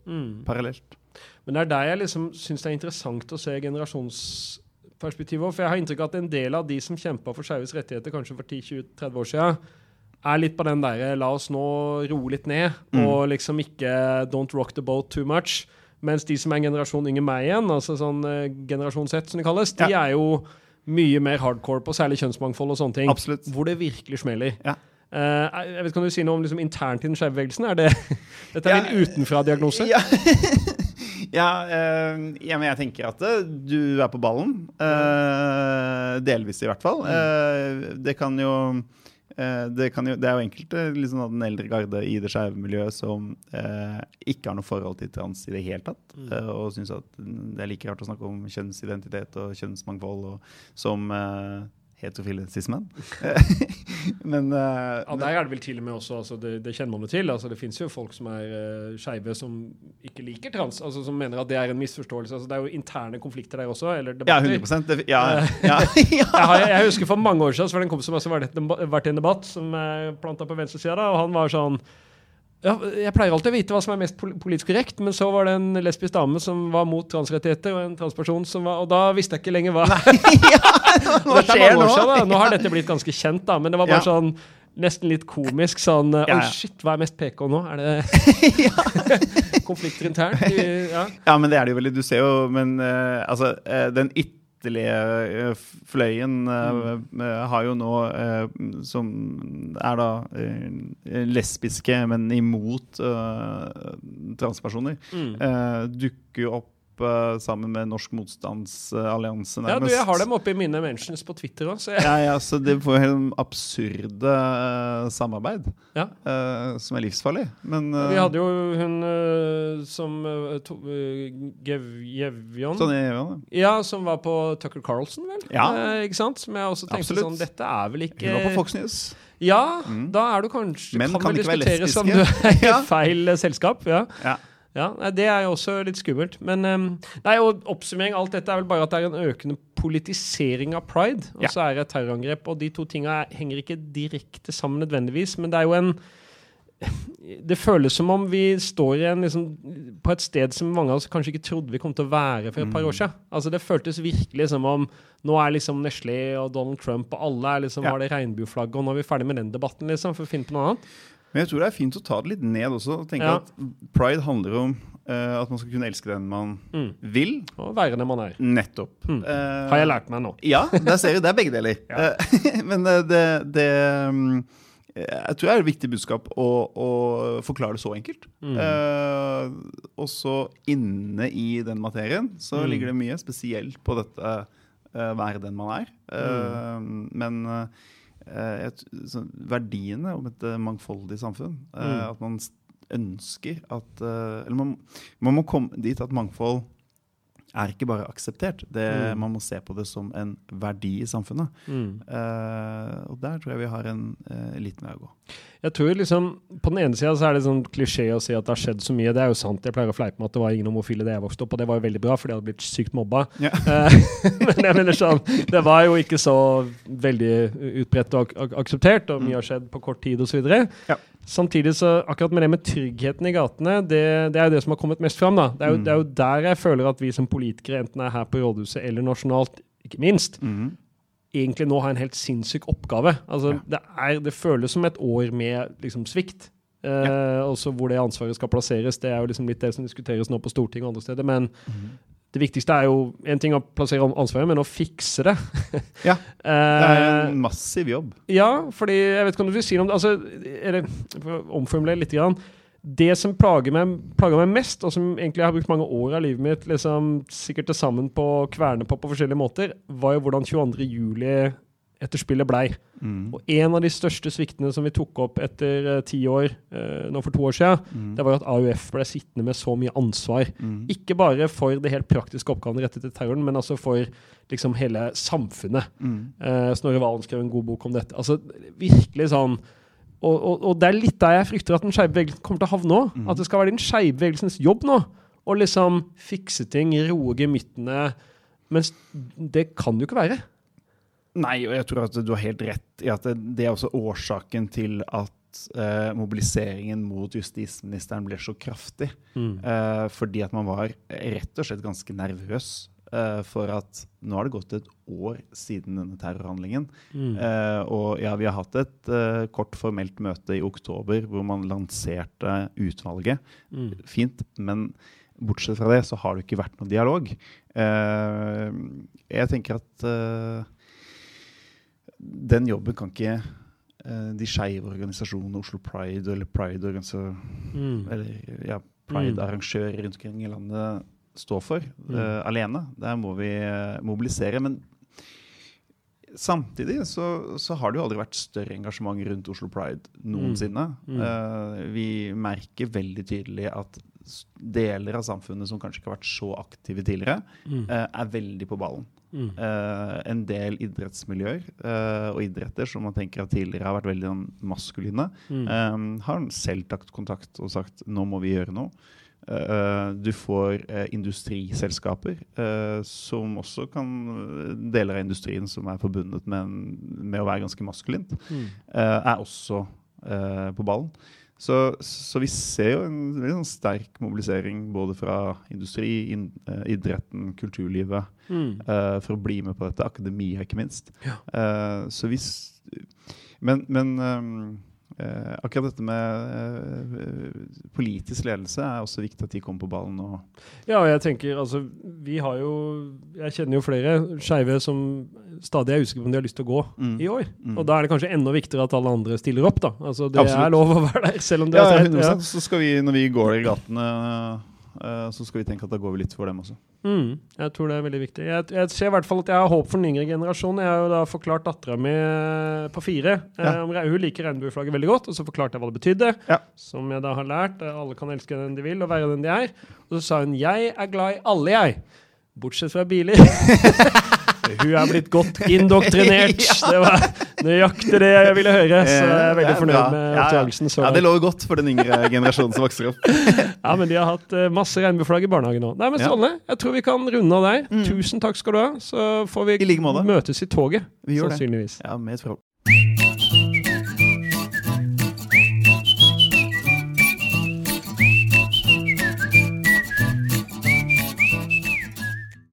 [SPEAKER 2] mm. parallelt.
[SPEAKER 1] Men det er der jeg liksom syns det er interessant å se generasjonsperspektivet. For jeg har inntrykk av at en del av de som kjempa for skeives rettigheter kanskje for 10-20-30 år siden, er litt på den derre la oss nå roe litt ned, mm. og liksom ikke don't rock the boat too much. Mens de som er en generasjon yngre meg igjen, altså sånn uh, generasjon Z som det kalles, de ja. er jo mye mer hardcore på særlig kjønnsmangfold og sånne ting.
[SPEAKER 2] Absolutt.
[SPEAKER 1] Hvor det virkelig smeller. Ja. Uh, jeg vet, Kan du si noe om liksom, internt i den skeive bevegelsen? Er det, <laughs> dette er ja, en utenfra-diagnose?
[SPEAKER 2] Ja, <laughs> ja, uh, ja, men jeg tenker at uh, du er på ballen. delvis, i hvert fall. Mm. det kan jo det, jo, det, er jo enkelte liksom, av den eldre garde i det skeive miljøet som eh, ikke har noe forhold til trans i det hele tatt. Mm. Eh, og syns at det er like rart å snakke om kjønnsidentitet og kjønnsmangfold og, som eh, heterofilesismen. <laughs>
[SPEAKER 1] men uh, ja, Der er det vel til og med også, altså det, det, kjenner man jo til. altså Det fins jo folk som er uh, skeive som ikke liker trans, altså som mener at det er en misforståelse. altså Det er jo interne konflikter der også, eller debatter.
[SPEAKER 2] Ja, 100 det, ja, ja. <laughs>
[SPEAKER 1] jeg, har, jeg, husker for mange år siden så var det en kompis som også var vært i en debatt, som er planta på venstresida, og han var sånn ja, jeg pleier alltid å vite hva som er mest politisk korrekt, men så var det en lesbisk dame som var mot transrettigheter, og en transperson som var Og da visste jeg ikke lenger hva Nei, <laughs> ja, Hva skjer nå? Siden, <laughs> nå har dette blitt ganske kjent, da, men det var bare ja. sånn nesten litt komisk. Sånn Oi, ja, shit, hva er mest PK nå? Er det <laughs> <laughs> konflikter internt?
[SPEAKER 2] Ja. ja. men det er det jo veldig. Du ser jo Men uh, altså, uh, den ytterligere ytterlige eh, fløyen mm. har jo nå, som er da lesbiske, men imot transpersoner, mm. dukker jo opp sammen med Norsk motstandsallianse.
[SPEAKER 1] Ja, du, jeg har dem oppe i mine mentions på Twitter òg.
[SPEAKER 2] Jeg... Ja, ja, så det får helt absurde uh, samarbeid ja. uh, som er livsfarlig. Men
[SPEAKER 1] uh, Vi hadde jo hun som Gevjon
[SPEAKER 2] sånn
[SPEAKER 1] ja. som var på Tucker Carlson, vel?
[SPEAKER 2] Ja.
[SPEAKER 1] ikke sant? Som jeg også tenkte Absolutt. sånn Dette er vel ikke
[SPEAKER 2] Hun var på Fox News.
[SPEAKER 1] Ja, mm. da er du kanskje Men kan, kan vel diskutere som du er i <laughs> feil selskap. Ja. ja. Ja, Det er jo også litt skummelt. Men um, nei, og oppsummering alt dette er vel bare at det er en økende politisering av pride. Og så er det et terrorangrep. Og de to tinga henger ikke direkte sammen nødvendigvis, men det er jo en <laughs> det føles som om vi står en, liksom, på et sted som mange av oss kanskje ikke trodde vi kom til å være for et par år mm. siden. Altså, det føltes virkelig som om nå er liksom Nestlé og Donald Trump og alle er liksom, ja. har det regnbueflagget, og nå er vi ferdig med den debatten, liksom, for å finne på noe annet.
[SPEAKER 2] Men jeg tror det er fint å ta det litt ned også. og tenke ja. at Pride handler om uh, at man skal kunne elske den man mm. vil.
[SPEAKER 1] Og være den man er.
[SPEAKER 2] Nettopp. Mm.
[SPEAKER 1] Uh, Har jeg lært meg nå.
[SPEAKER 2] ja, der ser du. Det er begge deler. <laughs> Ja. Uh, <laughs> men det, det um, jeg tror det er et viktig budskap å, å forklare det så enkelt. Mm. og så inne i den materien så mm. ligger det mye, spesielt på dette være den man er. Mm. men et, så, verdiene om et eh, mangfoldig samfunn. Eh, mm. At man ønsker at Eller man, man, må komme dit at mangfold er ikke bare akseptert. Det, mm. Man må se på det som en verdi i samfunnet. Mm. Uh, og der tror jeg vi har en uh, liten vei å gå.
[SPEAKER 1] Jeg tror liksom, På den ene sida er det sånn klisjé å si at det har skjedd så mye. Det er jo sant. Jeg pleier å fleipe med at det var ingen homofile da jeg vokste opp, og det var jo veldig bra, for de hadde blitt sykt mobba. Ja. <laughs> Men jeg mener sånn, det var jo ikke så veldig utbredt og ak akseptert, og mye har skjedd på kort tid osv. Ja. Samtidig så akkurat med det med tryggheten i gatene, det, det er jo det som har kommet mest fram. da. Det er, jo, mm. det er, jo, der jeg føler at vi som politikere, enten er her på rådhuset eller nasjonalt, ikke minst, mm. Egentlig nå har en helt sinnssyk oppgave. Altså, ja. det, er, det, føles som et år med liksom, svikt. Eh, ja. Også hvor det ansvaret skal plasseres. Det er jo liksom litt det som diskuteres nå på Stortinget og andre steder. Men mm det viktigste er jo en ting å plassere ansvaret, men å fikse det. <laughs>
[SPEAKER 2] ja. Det er en massiv jobb.
[SPEAKER 1] ja, fordi jeg vet ikke om du vil si noe om det altså, eller, omformulere litt. Grann, det som plager meg, plager meg, mest, og som egentlig jeg har brukt mange år av livet mitt liksom, sikkert til sammen på å kverne på på forskjellige måter, var jo hvordan 22. juli etterspillet blei. Mm. Og en av de største sviktene som vi tok opp etter uh, ti år, uh, nå for to år siden, mm. det var at AUF ble sittende med så mye ansvar. Mm. Ikke bare for det helt praktiske oppgavene rettet til terroren, men altså for liksom hele samfunnet. Uh, Snorre Valen skrev en god bok om dette. Altså virkelig sånn og, og, og, det er litt der jeg frykter at den skeive bevegelsen kommer til å havne òg. Mm. At det skal være den skeive bevegelsens jobb nå å liksom fikse ting, roe gemyttene. Mens det kan jo ikke være.
[SPEAKER 2] Nei, og jeg tror at du har helt rett i at det, det er også årsaken til at uh, mobiliseringen mot justisministeren ble så kraftig. Mm. Uh, fordi at man var rett og slett ganske nervøs uh, for at nå har det gått et år siden denne terrorhandlingen. Mm. og ja, vi har hatt et kort formelt møte i oktober hvor man lanserte utvalget. Mm. Fint, men bortsett fra det så har det ikke vært noen dialog. jeg tenker at den jobben kan ikke uh, de skeive organisasjonene, Oslo Pride eller Pride-arrangører mm. ja, Pride mm. rundt omkring i landet stå for mm. uh, alene. Der må vi uh, mobilisere. Men samtidig så, så, har det jo aldri vært større engasjement rundt Oslo Pride noensinne. Mm. Mm. vi merker veldig tydelig at deler av samfunnet som kanskje ikke har vært så aktive tidligere, mm. er veldig på ballen. Mm. Uh, en del idrettsmiljøer uh, og idretter som man tenker at tidligere har vært veldig sånn maskuline, mm. har selv tatt kontakt og sagt nå må vi gjøre noe. Uh, du får industriselskaper som også kan Deler av industrien som er forbundet med, med å være ganske maskulint, mm. er også på ballen. Så, så, vi ser jo en veldig sånn sterk mobilisering både fra industri, in, idretten, kulturlivet, mm. for å bli med på dette. Akademia, ikke minst. Ja. Så hvis Men, men um, Eh, akkurat dette med eh, politisk ledelse er også viktig at de kommer på ballen. Og
[SPEAKER 1] ja, og jeg tenker altså Vi har jo Jeg kjenner jo flere skeive som stadig er usikre på om de har lyst til å gå mm. i år. Mm. Og da er det kanskje enda viktigere at alle andre stiller opp, da. Altså Det Absolutt. er lov å være der, selv om det
[SPEAKER 2] ja, er teit. Ja. Så skal vi, når vi går i gatene så skal vi tenke at da går vi litt for dem også.
[SPEAKER 1] Mm, jeg tror det er veldig viktig. Jeg, jeg, ser i hvert fall at jeg har håp for den yngre generasjonen. Jeg har jo da forklart dattera mi eh, på fire ja. um, Hun liker regnbueflagget veldig godt, og så forklarte jeg hva det betydde. Ja. Som jeg da har lært. Alle kan elske den de vil, og være den de er. Og så sa hun 'jeg er glad i alle, jeg'. Bortsett fra biler. <laughs> Hun er blitt godt indoktrinert. <laughs> ja. Det var nøyaktig det jeg ville høre. Så jeg er veldig fornøyd med oppdragelsen.
[SPEAKER 2] Ja, det lover godt for den yngre <laughs> generasjonen som vokser opp.
[SPEAKER 1] ja, men de har hatt uh, masse regnbueflagg i barnehagen nå. Nei, men Ståle, jeg tror vi kan runde av deg. Mm. Tusen takk skal du ha. Så får vi I møtes i toget.
[SPEAKER 2] Vi sannsynligvis. Ja, med et forhold.